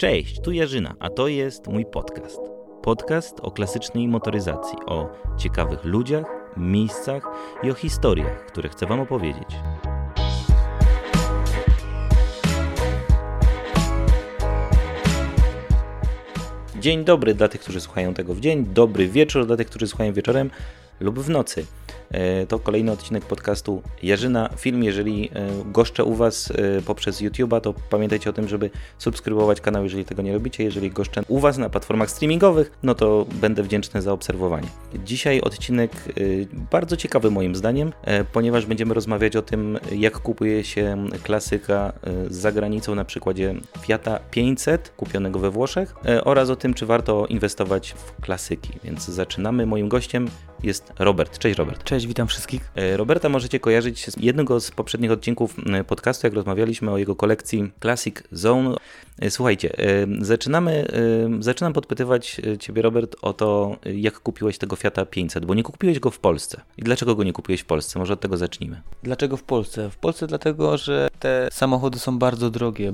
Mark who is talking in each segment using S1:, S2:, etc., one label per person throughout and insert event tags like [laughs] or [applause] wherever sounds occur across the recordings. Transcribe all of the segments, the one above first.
S1: Cześć, tu Jarzyna, a to jest mój podcast. Podcast o klasycznej motoryzacji, o ciekawych ludziach, miejscach i o historiach, które chcę Wam opowiedzieć. Dzień dobry dla tych, którzy słuchają tego w dzień, dobry wieczór dla tych, którzy słuchają wieczorem lub w nocy. E, to kolejny odcinek podcastu Jarzyna Film. Jeżeli e, goszczę u Was e, poprzez YouTube'a, to pamiętajcie o tym, żeby subskrybować kanał, jeżeli tego nie robicie. Jeżeli goszczę u Was na platformach streamingowych, no to będę wdzięczny za obserwowanie. Dzisiaj odcinek bardzo ciekawy moim zdaniem, ponieważ będziemy rozmawiać o tym, jak kupuje się klasyka za granicą na przykładzie Fiata 500 kupionego we Włoszech oraz o tym, czy warto inwestować w klasyki. Więc zaczynamy. Moim gościem jest Robert. Cześć Robert.
S2: Cześć, witam wszystkich.
S1: E, Roberta możecie kojarzyć z jednego z poprzednich odcinków podcastu, jak rozmawialiśmy o jego kolekcji Classic Zone. E, słuchajcie, e, zaczynamy, zaczynam podpytywać Ciebie, Robert, o to, jak kupiłeś tego Fiata 500, bo nie kupiłeś go w Polsce. I dlaczego go nie kupiłeś w Polsce? Może od tego zacznijmy.
S2: Dlaczego w Polsce? W Polsce dlatego, że te samochody są bardzo drogie.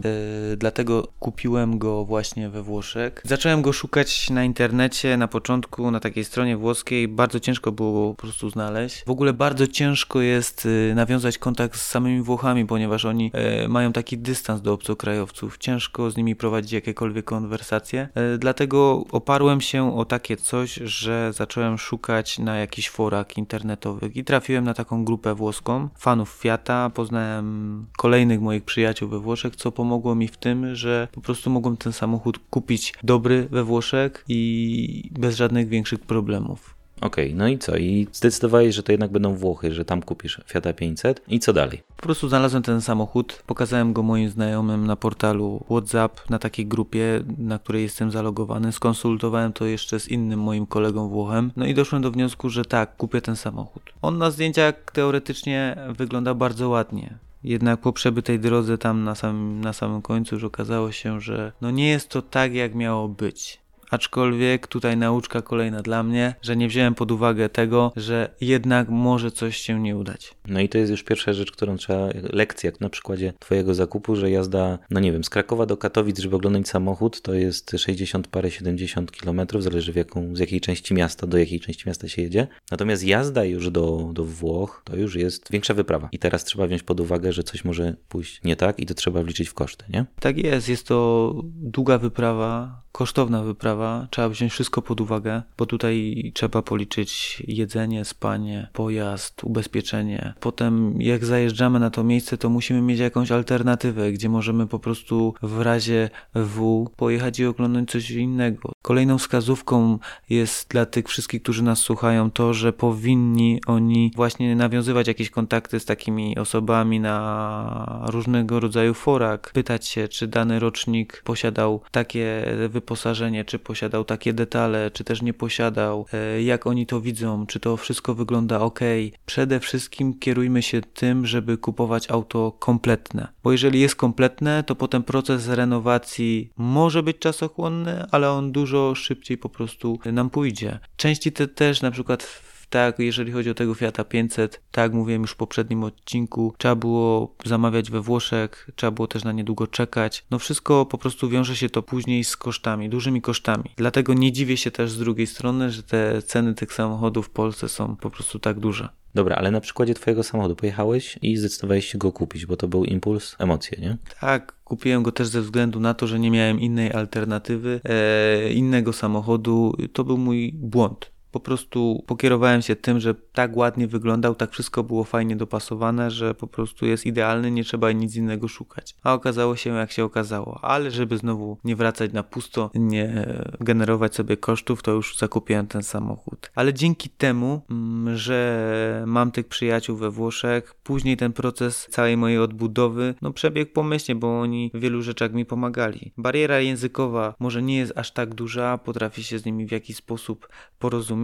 S2: Dlatego kupiłem go właśnie we Włoszech. Zacząłem go szukać na internecie na początku, na takiej stronie włoskiej. Bardzo ciężko było po prostu znaleźć. W ogóle bardzo ciężko jest y, nawiązać kontakt z samymi Włochami, ponieważ oni e, mają taki dystans do obcokrajowców. Ciężko z nimi prowadzić jakiekolwiek konwersacje. E, dlatego oparłem się o takie coś, że zacząłem szukać na jakichś forach internetowych i trafiłem na taką grupę włoską, fanów Fiata. Poznałem kolejnych moich przyjaciół we Włoszech, co pomogło mi w tym, że po prostu mogłem ten samochód kupić dobry we Włoszech i bez żadnych większych problemów.
S1: Okej, okay, no i co? I zdecydowałeś, że to jednak będą Włochy, że tam kupisz Fiata 500 i co dalej?
S2: Po prostu znalazłem ten samochód, pokazałem go moim znajomym na portalu WhatsApp, na takiej grupie, na której jestem zalogowany. Skonsultowałem to jeszcze z innym moim kolegą Włochem, no i doszłem do wniosku, że tak, kupię ten samochód. On na zdjęciach teoretycznie wygląda bardzo ładnie. Jednak po przebytej drodze tam na samym, na samym końcu już okazało się, że no nie jest to tak, jak miało być. Aczkolwiek tutaj nauczka kolejna dla mnie, że nie wziąłem pod uwagę tego, że jednak może coś się nie udać.
S1: No i to jest już pierwsza rzecz, którą trzeba, lekcja na przykładzie twojego zakupu, że jazda, no nie wiem, z Krakowa do Katowic, żeby oglądać samochód, to jest 60 parę 70 kilometrów, zależy w jaką, z jakiej części miasta, do jakiej części miasta się jedzie. Natomiast jazda już do, do Włoch, to już jest większa wyprawa. I teraz trzeba wziąć pod uwagę, że coś może pójść nie tak i to trzeba wliczyć w koszty, nie?
S2: Tak jest, jest to długa wyprawa, kosztowna wyprawa, trzeba wziąć wszystko pod uwagę, bo tutaj trzeba policzyć jedzenie, spanie, pojazd, ubezpieczenie. Potem jak zajeżdżamy na to miejsce, to musimy mieć jakąś alternatywę, gdzie możemy po prostu w razie W pojechać i oglądać coś innego. Kolejną wskazówką jest dla tych wszystkich, którzy nas słuchają, to, że powinni oni właśnie nawiązywać jakieś kontakty z takimi osobami na różnego rodzaju forach, pytać się, czy dany rocznik posiadał takie wyposażenie, czy posiadał takie detale, czy też nie posiadał, e, jak oni to widzą, czy to wszystko wygląda ok. Przede wszystkim kierujmy się tym, żeby kupować auto kompletne, bo jeżeli jest kompletne, to potem proces renowacji może być czasochłonny, ale on dużo szybciej po prostu nam pójdzie. Części te też na przykład tak, jeżeli chodzi o tego Fiata 500, tak mówiłem już w poprzednim odcinku, trzeba było zamawiać we Włoszech, trzeba było też na niedługo czekać. No wszystko po prostu wiąże się to później z kosztami, dużymi kosztami. Dlatego nie dziwię się też z drugiej strony, że te ceny tych samochodów w Polsce są po prostu tak duże.
S1: Dobra, ale na przykładzie twojego samochodu pojechałeś i zdecydowałeś się go kupić, bo to był impuls, emocje, nie?
S2: Tak, kupiłem go też ze względu na to, że nie miałem innej alternatywy, e, innego samochodu. To był mój błąd po prostu pokierowałem się tym, że tak ładnie wyglądał, tak wszystko było fajnie dopasowane, że po prostu jest idealny, nie trzeba nic innego szukać. A okazało się jak się okazało. Ale żeby znowu nie wracać na pusto, nie generować sobie kosztów, to już zakupiłem ten samochód. Ale dzięki temu, mm, że mam tych przyjaciół we Włoszech, później ten proces całej mojej odbudowy, no przebiegł pomyślnie, bo oni w wielu rzeczach mi pomagali. Bariera językowa może nie jest aż tak duża, potrafi się z nimi w jakiś sposób porozumieć,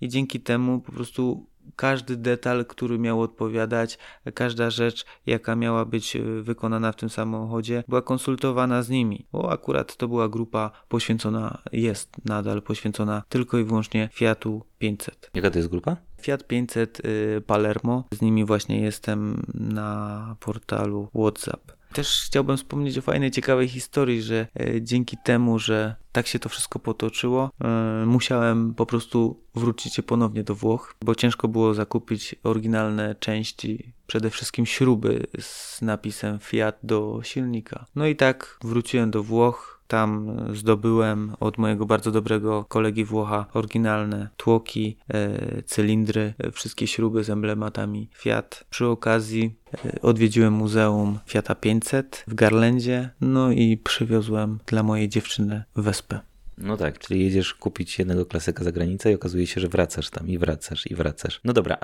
S2: i dzięki temu po prostu każdy detal, który miał odpowiadać, każda rzecz, jaka miała być e, wykonana w tym samochodzie, była konsultowana z nimi, bo akurat to była grupa poświęcona, jest nadal poświęcona tylko i wyłącznie Fiatu 500.
S1: Jaka to jest grupa?
S2: Fiat 500 y, Palermo. Z nimi właśnie jestem na portalu WhatsApp. Też chciałbym wspomnieć o fajnej, ciekawej historii, że e, dzięki temu, że tak się to wszystko potoczyło, e, musiałem po prostu wrócić się ponownie do Włoch, bo ciężko było zakupić oryginalne części, przede wszystkim śruby z napisem Fiat do silnika. No i tak wróciłem do Włoch, tam zdobyłem od mojego bardzo dobrego kolegi Włocha oryginalne tłoki, e, cylindry, e, wszystkie śruby z emblematami Fiat. Przy okazji e, odwiedziłem Muzeum Fiata 500 w Garlendzie, no i przywiozłem dla mojej dziewczyny wespę.
S1: No tak, czyli jedziesz kupić jednego klasyka za granicę i okazuje się, że wracasz tam i wracasz i wracasz. No dobra,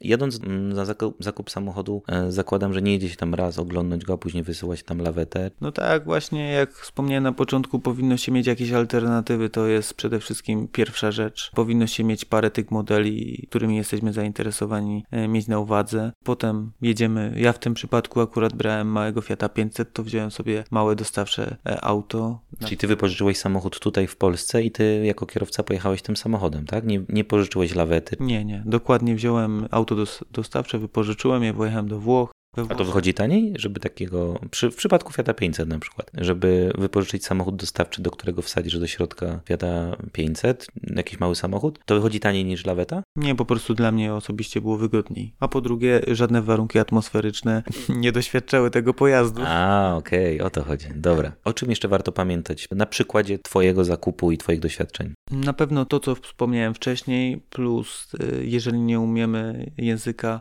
S1: jadąc na zakup, zakup samochodu, um, zakładam, że nie jedzie się tam raz oglądać go, a później wysyłać tam lawetę.
S2: No tak, właśnie jak wspomniałem na początku, powinno się mieć jakieś alternatywy, to jest przede wszystkim pierwsza rzecz. Powinno się mieć parę tych modeli, którymi jesteśmy zainteresowani, e, mieć na uwadze. Potem jedziemy, ja w tym przypadku akurat brałem małego Fiata 500, to wziąłem sobie małe dostawcze e, auto.
S1: Czyli ty wypożyczyłeś samochód tutaj w Polsce i ty jako kierowca pojechałeś tym samochodem, tak? Nie, nie pożyczyłeś lawety?
S2: Nie, nie. Dokładnie wziąłem auto dostawcze, wypożyczyłem je, pojechałem do Włoch,
S1: a to wychodzi taniej, żeby takiego, przy, w przypadku Fiata 500 na przykład, żeby wypożyczyć samochód dostawczy, do którego wsadzisz do środka Fiata 500, jakiś mały samochód, to wychodzi taniej niż laweta?
S2: Nie, po prostu dla mnie osobiście było wygodniej. A po drugie, żadne warunki atmosferyczne [laughs] nie doświadczały tego pojazdu.
S1: A, okej, okay, o to chodzi. Dobra. O czym jeszcze warto pamiętać na przykładzie Twojego zakupu i Twoich doświadczeń?
S2: Na pewno to, co wspomniałem wcześniej, plus y, jeżeli nie umiemy języka,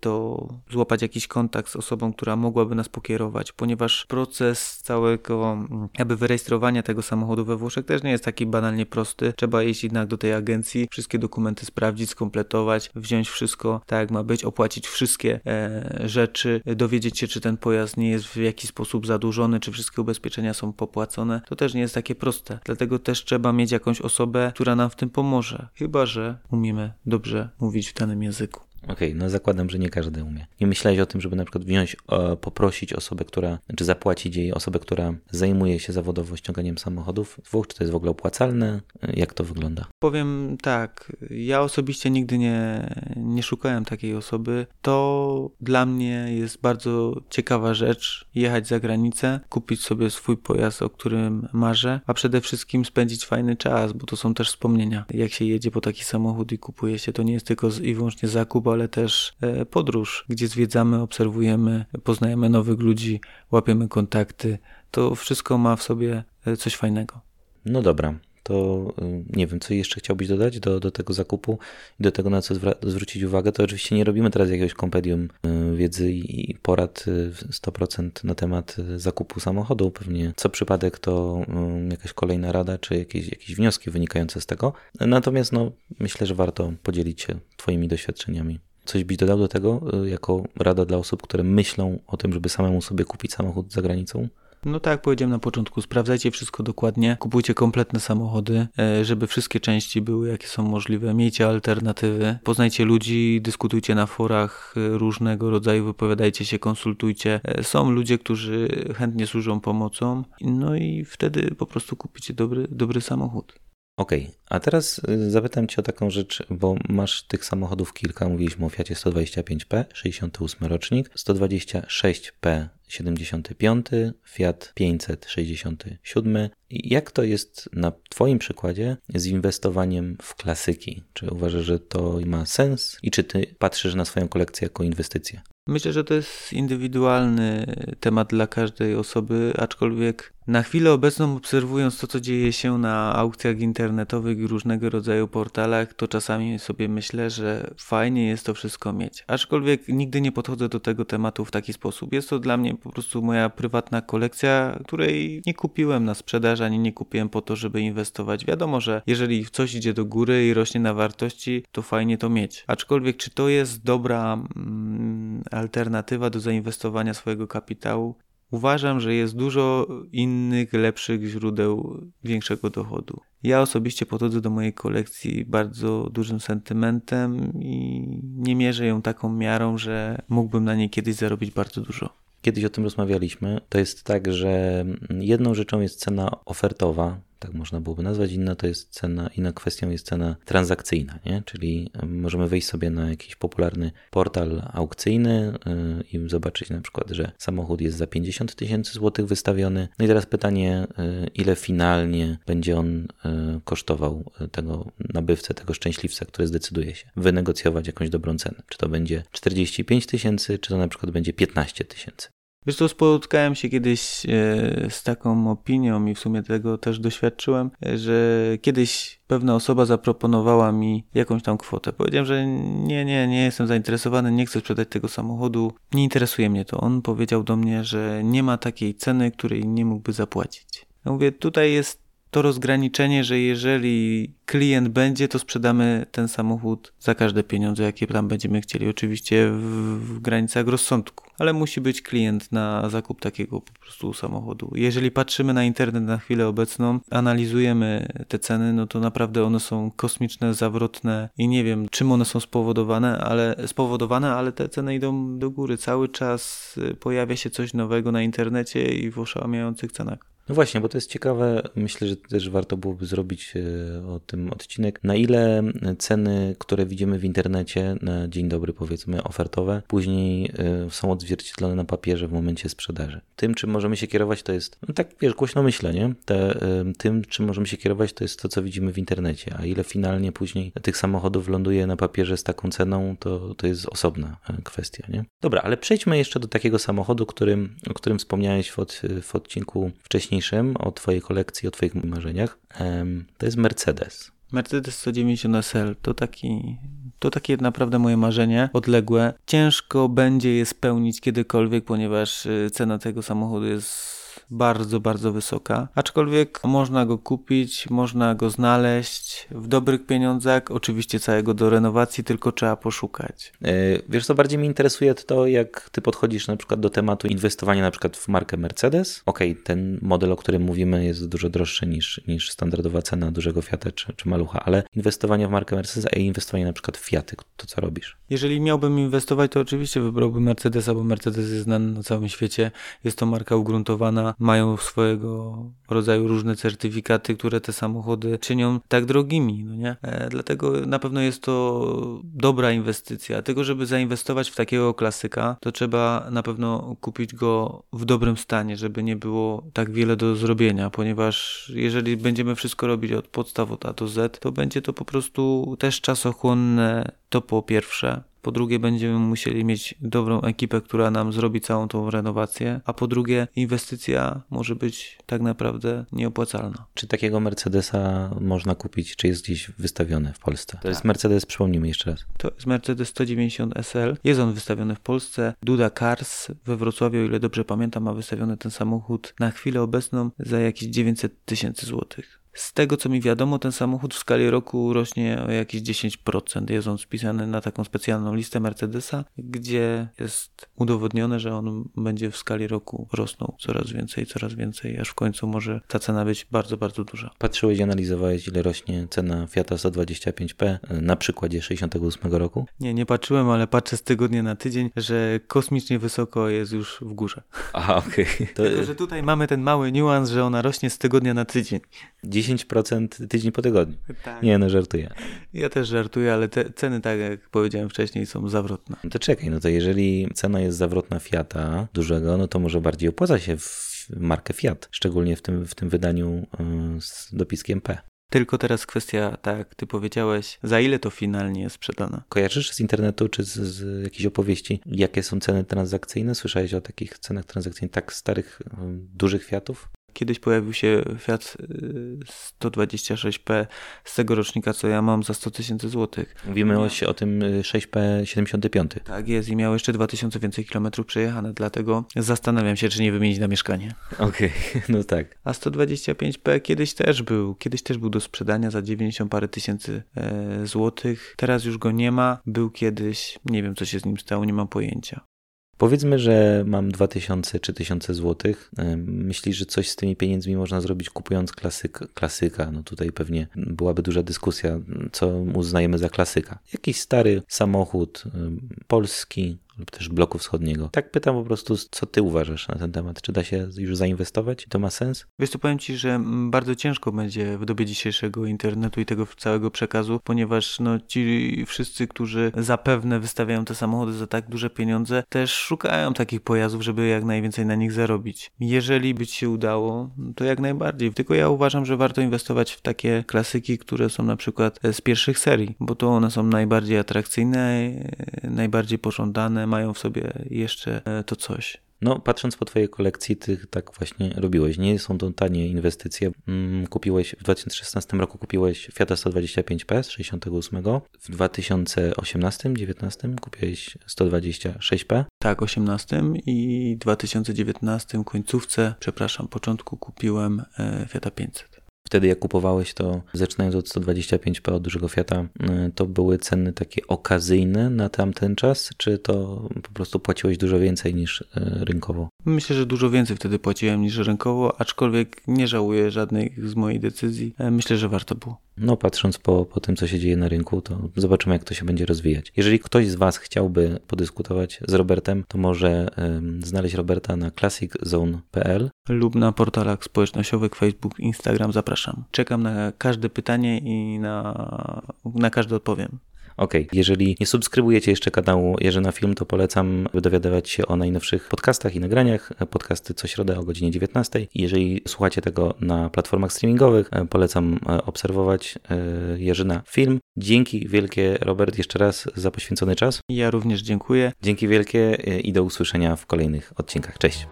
S2: to złapać jakiś kontakt z osobą, która mogłaby nas pokierować, ponieważ proces całego mm, jakby wyrejestrowania tego samochodu we Włoszech też nie jest taki banalnie prosty. Trzeba iść jednak do tej agencji, wszystkie dokumenty sprawdzić, skompletować, wziąć wszystko tak jak ma być, opłacić wszystkie e, rzeczy, dowiedzieć się, czy ten pojazd nie jest w jakiś sposób zadłużony, czy wszystkie ubezpieczenia są popłacone. To też nie jest takie proste. Dlatego też trzeba mieć jakąś osobę, która nam w tym pomoże. Chyba, że umiemy dobrze mówić w danym języku.
S1: Okej, okay, no zakładam, że nie każdy umie. Nie myślałeś o tym, żeby na przykład wziąć, e, poprosić osobę, która, czy zapłacić jej osobę, która zajmuje się zawodowo ściąganiem samochodów z Włoch? Czy to jest w ogóle opłacalne? E, jak to wygląda?
S2: Powiem tak, ja osobiście nigdy nie, nie szukałem takiej osoby. To dla mnie jest bardzo ciekawa rzecz, jechać za granicę, kupić sobie swój pojazd, o którym marzę, a przede wszystkim spędzić fajny czas, bo to są też wspomnienia. Jak się jedzie po taki samochód i kupuje się, to nie jest tylko i wyłącznie zakup, ale też e, podróż, gdzie zwiedzamy, obserwujemy, poznajemy nowych ludzi, łapiemy kontakty. To wszystko ma w sobie e, coś fajnego.
S1: No dobra, to y, nie wiem, co jeszcze chciałbyś dodać do, do tego zakupu i do tego, na co zwrócić uwagę. To oczywiście nie robimy teraz jakiegoś kompendium y, wiedzy i porad 100% y, na temat zakupu samochodu. Pewnie co przypadek to jakaś kolejna rada, czy jakieś, jakieś wnioski wynikające z tego. Natomiast no, myślę, że warto podzielić się Twoimi doświadczeniami. Coś byś dodał do tego jako rada dla osób, które myślą o tym, żeby samemu sobie kupić samochód za granicą?
S2: No tak jak powiedziałem na początku, sprawdzajcie wszystko dokładnie, kupujcie kompletne samochody, e, żeby wszystkie części były jakie są możliwe, miejcie alternatywy, poznajcie ludzi, dyskutujcie na forach e, różnego rodzaju, wypowiadajcie się, konsultujcie. E, są ludzie, którzy chętnie służą pomocą, no i wtedy po prostu kupicie dobry, dobry samochód.
S1: Okej, okay. a teraz zapytam Cię o taką rzecz, bo masz tych samochodów kilka. Mówiliśmy o Fiacie 125P, 68 rocznik, 126P 75, Fiat 567. Jak to jest na Twoim przykładzie z inwestowaniem w klasyki? Czy uważasz, że to ma sens i czy Ty patrzysz na swoją kolekcję jako inwestycję?
S2: Myślę, że to jest indywidualny temat dla każdej osoby, aczkolwiek na chwilę obecną, obserwując to, co dzieje się na aukcjach internetowych i różnego rodzaju portalach, to czasami sobie myślę, że fajnie jest to wszystko mieć. Aczkolwiek nigdy nie podchodzę do tego tematu w taki sposób. Jest to dla mnie po prostu moja prywatna kolekcja, której nie kupiłem na sprzedaż, ani nie kupiłem po to, żeby inwestować. Wiadomo, że jeżeli coś idzie do góry i rośnie na wartości, to fajnie to mieć. Aczkolwiek, czy to jest dobra mm, alternatywa do zainwestowania swojego kapitału? Uważam, że jest dużo innych, lepszych źródeł większego dochodu. Ja osobiście podchodzę do mojej kolekcji bardzo dużym sentymentem i nie mierzę ją taką miarą, że mógłbym na niej kiedyś zarobić bardzo dużo.
S1: Kiedyś o tym rozmawialiśmy. To jest tak, że jedną rzeczą jest cena ofertowa, tak można byłoby nazwać. Inna to jest cena, inna kwestią jest cena transakcyjna, nie? czyli możemy wejść sobie na jakiś popularny portal aukcyjny i zobaczyć na przykład, że samochód jest za 50 tysięcy złotych wystawiony. No i teraz pytanie, ile finalnie będzie on kosztował tego nabywcę, tego szczęśliwca, który zdecyduje się wynegocjować jakąś dobrą cenę. Czy to będzie 45 tysięcy, czy to na przykład będzie 15 tysięcy.
S2: Wiesz co, spotkałem się kiedyś e, z taką opinią i w sumie tego też doświadczyłem, e, że kiedyś pewna osoba zaproponowała mi jakąś tam kwotę. Powiedziałem, że nie, nie, nie jestem zainteresowany, nie chcę sprzedać tego samochodu, nie interesuje mnie to. On powiedział do mnie, że nie ma takiej ceny, której nie mógłby zapłacić. Ja mówię, tutaj jest to rozgraniczenie, że jeżeli klient będzie, to sprzedamy ten samochód za każde pieniądze, jakie tam będziemy chcieli. Oczywiście w, w, granicach rozsądku, ale musi być klient na zakup takiego po prostu samochodu. Jeżeli patrzymy na internet na chwilę obecną, analizujemy te ceny, no to naprawdę one są kosmiczne, zawrotne i nie wiem, czym one są spowodowane, ale spowodowane, ale te ceny idą do góry. Cały czas pojawia się coś nowego na internecie i w oszałamiających cenach.
S1: No właśnie, bo to jest ciekawe. Myślę, że też warto byłoby zrobić e, o tym odcinek. Na ile ceny, które widzimy w internecie na dzień dobry, powiedzmy, ofertowe, później e, są odzwierciedlone na papierze w momencie sprzedaży. Tym, czym możemy się kierować, to jest, no tak wiesz, głośno myślę, nie? Te, tym, czym możemy się kierować, to jest to, co widzimy w internecie. A ile finalnie później tych samochodów ląduje na papierze z taką ceną, to, to jest osobna e, kwestia, nie? Dobra, ale przejdźmy jeszcze do takiego samochodu, którym, o którym wspomniałeś w, od, w odcinku wcześniej o Twojej kolekcji, o Twoich marzeniach, to jest Mercedes.
S2: Mercedes 190 SL to taki to takie naprawdę moje marzenie odległe. Ciężko będzie je spełnić kiedykolwiek, ponieważ y, cena tego samochodu jest bardzo, bardzo wysoka. Aczkolwiek można go kupić, można go znaleźć w dobrych pieniądzach, oczywiście całego do renowacji, tylko trzeba poszukać.
S1: E, wiesz co, bardziej mnie interesuje to, jak ty podchodzisz na przykład do tematu inwestowania na przykład w markę Mercedes. Okej, okay, ten model, o którym mówimy jest dużo droższy niż, niż standardowa cena dużego Fiata czy, czy Malucha, ale inwestowanie w markę Mercedes, a inwestowanie na przykład w Fiaty, to co robisz?
S2: Jeżeli miałbym inwestować, to oczywiście wybrałbym Mercedesa, bo Mercedes jest znany na całym świecie. Jest to marka ugruntowana, mają swojego rodzaju różne certyfikaty, które te samochody czynią tak drogimi, no nie? E, dlatego na pewno jest to dobra inwestycja. Tylko, żeby zainwestować w takiego klasyka, to trzeba na pewno kupić go w dobrym stanie, żeby nie było tak wiele do zrobienia, ponieważ jeżeli będziemy wszystko robić od podstaw od A do Z, to będzie to po prostu też czasochłonne, to po pierwsze. Po drugie, będziemy musieli mieć dobrą ekipę, która nam zrobi całą tą renowację. A po drugie, inwestycja może być tak naprawdę nieopłacalna.
S1: Czy takiego Mercedesa można kupić, czy jest gdzieś wystawiony w Polsce? To tak. jest Mercedes, przypomnijmy jeszcze raz.
S2: To jest Mercedes 190 SL. Jest on wystawiony w Polsce. Duda Cars we Wrocławiu, o ile dobrze pamiętam, ma wystawiony ten samochód na chwilę obecną za jakieś 900 tysięcy złotych. Z tego co mi wiadomo, ten samochód w skali roku rośnie o jakieś 10%. Jest on spisany na taką specjalną listę Mercedesa, gdzie jest udowodnione, że on będzie w skali roku rosnął coraz więcej, coraz więcej, aż w końcu może ta cena być bardzo, bardzo duża.
S1: Patrzyłeś i analizowałeś, ile rośnie cena Fiata 125P na przykładzie 68 roku?
S2: Nie, nie patrzyłem, ale patrzę z tygodnia na tydzień, że kosmicznie wysoko jest już w górze.
S1: Aha, okej. Okay. [laughs]
S2: To... Tylko, że tutaj mamy ten mały niuans, że ona rośnie z tygodnia na tydzień.
S1: 10% tydzień po tygodniu. Tak. Nie, no żartuję.
S2: Ja też żartuję, ale te ceny, tak jak powiedziałem wcześniej, są zawrotne.
S1: No to czekaj, no to jeżeli cena jest zawrotna Fiata dużego, no to może bardziej opłaca się w markę Fiat, szczególnie w tym, w tym wydaniu y, z dopiskiem P.
S2: Tylko teraz kwestia, tak jak ty powiedziałeś, za ile to finalnie jest sprzedane?
S1: Kojarzysz z internetu czy z, z jakiejś opowieści, jakie są ceny transakcyjne? Słyszałeś o takich cenach transakcyjnych tak starych, y, dużych Fiatów?
S2: Kiedyś pojawił się Fiat 126P y, z tego rocznika, co ja mam, za 100 tysięcy złotych.
S1: Mówimy o, o tym 6P75.
S2: Y, tak jest i miał jeszcze 2000 więcej kilometrów przejechane, dlatego zastanawiam się, czy nie wymienić na mieszkanie.
S1: Okej, okay, [laughs] no tak.
S2: A 125P kiedyś też był, kiedyś też był do sprzedania za 90 parę tysięcy e, złotych. Teraz już go nie ma. Był kiedyś, nie wiem co się z nim stało, nie mam pojęcia.
S1: Powiedzmy, że mam 2000 czy 1000 złotych. Myślisz, że coś z tymi pieniędzmi można zrobić kupując klasyk, klasyka? No tutaj pewnie byłaby duża dyskusja, co uznajemy za klasyka. Jakiś stary samochód polski, lub też bloku wschodniego. Tak pytam po prostu, co ty uważasz na ten temat? Czy da się już zainwestować? To ma sens?
S2: Wiesz, powiem ci, że bardzo ciężko będzie w dobie dzisiejszego internetu i tego całego przekazu, ponieważ no, ci wszyscy, którzy zapewne wystawiają te samochody za tak duże pieniądze, też szukają takich pojazdów, żeby jak najwięcej na nich zarobić. Jeżeli by ci się udało, to jak najbardziej. Tylko ja uważam, że warto inwestować w takie klasyki, które są na przykład z pierwszych serii, bo to one są najbardziej atrakcyjne, najbardziej pożądane, mają w sobie jeszcze e, to coś.
S1: No, patrząc po Twojej kolekcji, Ty tak właśnie robiłeś. Nie są to tanie inwestycje. Mm, kupiłeś w 2016 roku kupiłeś Fiata 125P z 68. W 2018-2019 kupiłeś 126P.
S2: Tak, 18 i 2019 końcówce, przepraszam, początku kupiłem e, Fiata 500.
S1: Wtedy jak kupowałeś to, zaczynając od 125P od dużego Fiata, y, to były ceny takie okazyjne na tamten czas, czy to po prostu płaciłeś dużo więcej niż y, rynkowo?
S2: Myślę, że dużo więcej wtedy płaciłem niż rynkowo, aczkolwiek nie żałuję żadnej z moich decyzji. E, myślę, że warto było.
S1: No, patrząc po, po tym, co się dzieje na rynku, to zobaczymy, jak to się będzie rozwijać. Jeżeli ktoś z Was chciałby podyskutować z Robertem, to może um, znaleźć Roberta na classiczone.pl
S2: lub na portalach społecznościowych Facebook, Instagram. Zapraszam. Czekam na każde pytanie i na, na każde odpowiem.
S1: Ok, jeżeli nie subskrybujecie jeszcze kanału Jerzy na Film, to polecam dowiadywać się o najnowszych podcastach i nagraniach. Podcasty co środę o godzinie 19. Jeżeli słuchacie tego na platformach streamingowych, polecam e, obserwować e, Jerzy na Film. Dzięki wielkie, Robert, jeszcze raz za poświęcony czas.
S2: Ja również dziękuję.
S1: Dzięki wielkie e, i do usłyszenia w kolejnych odcinkach. Cześć.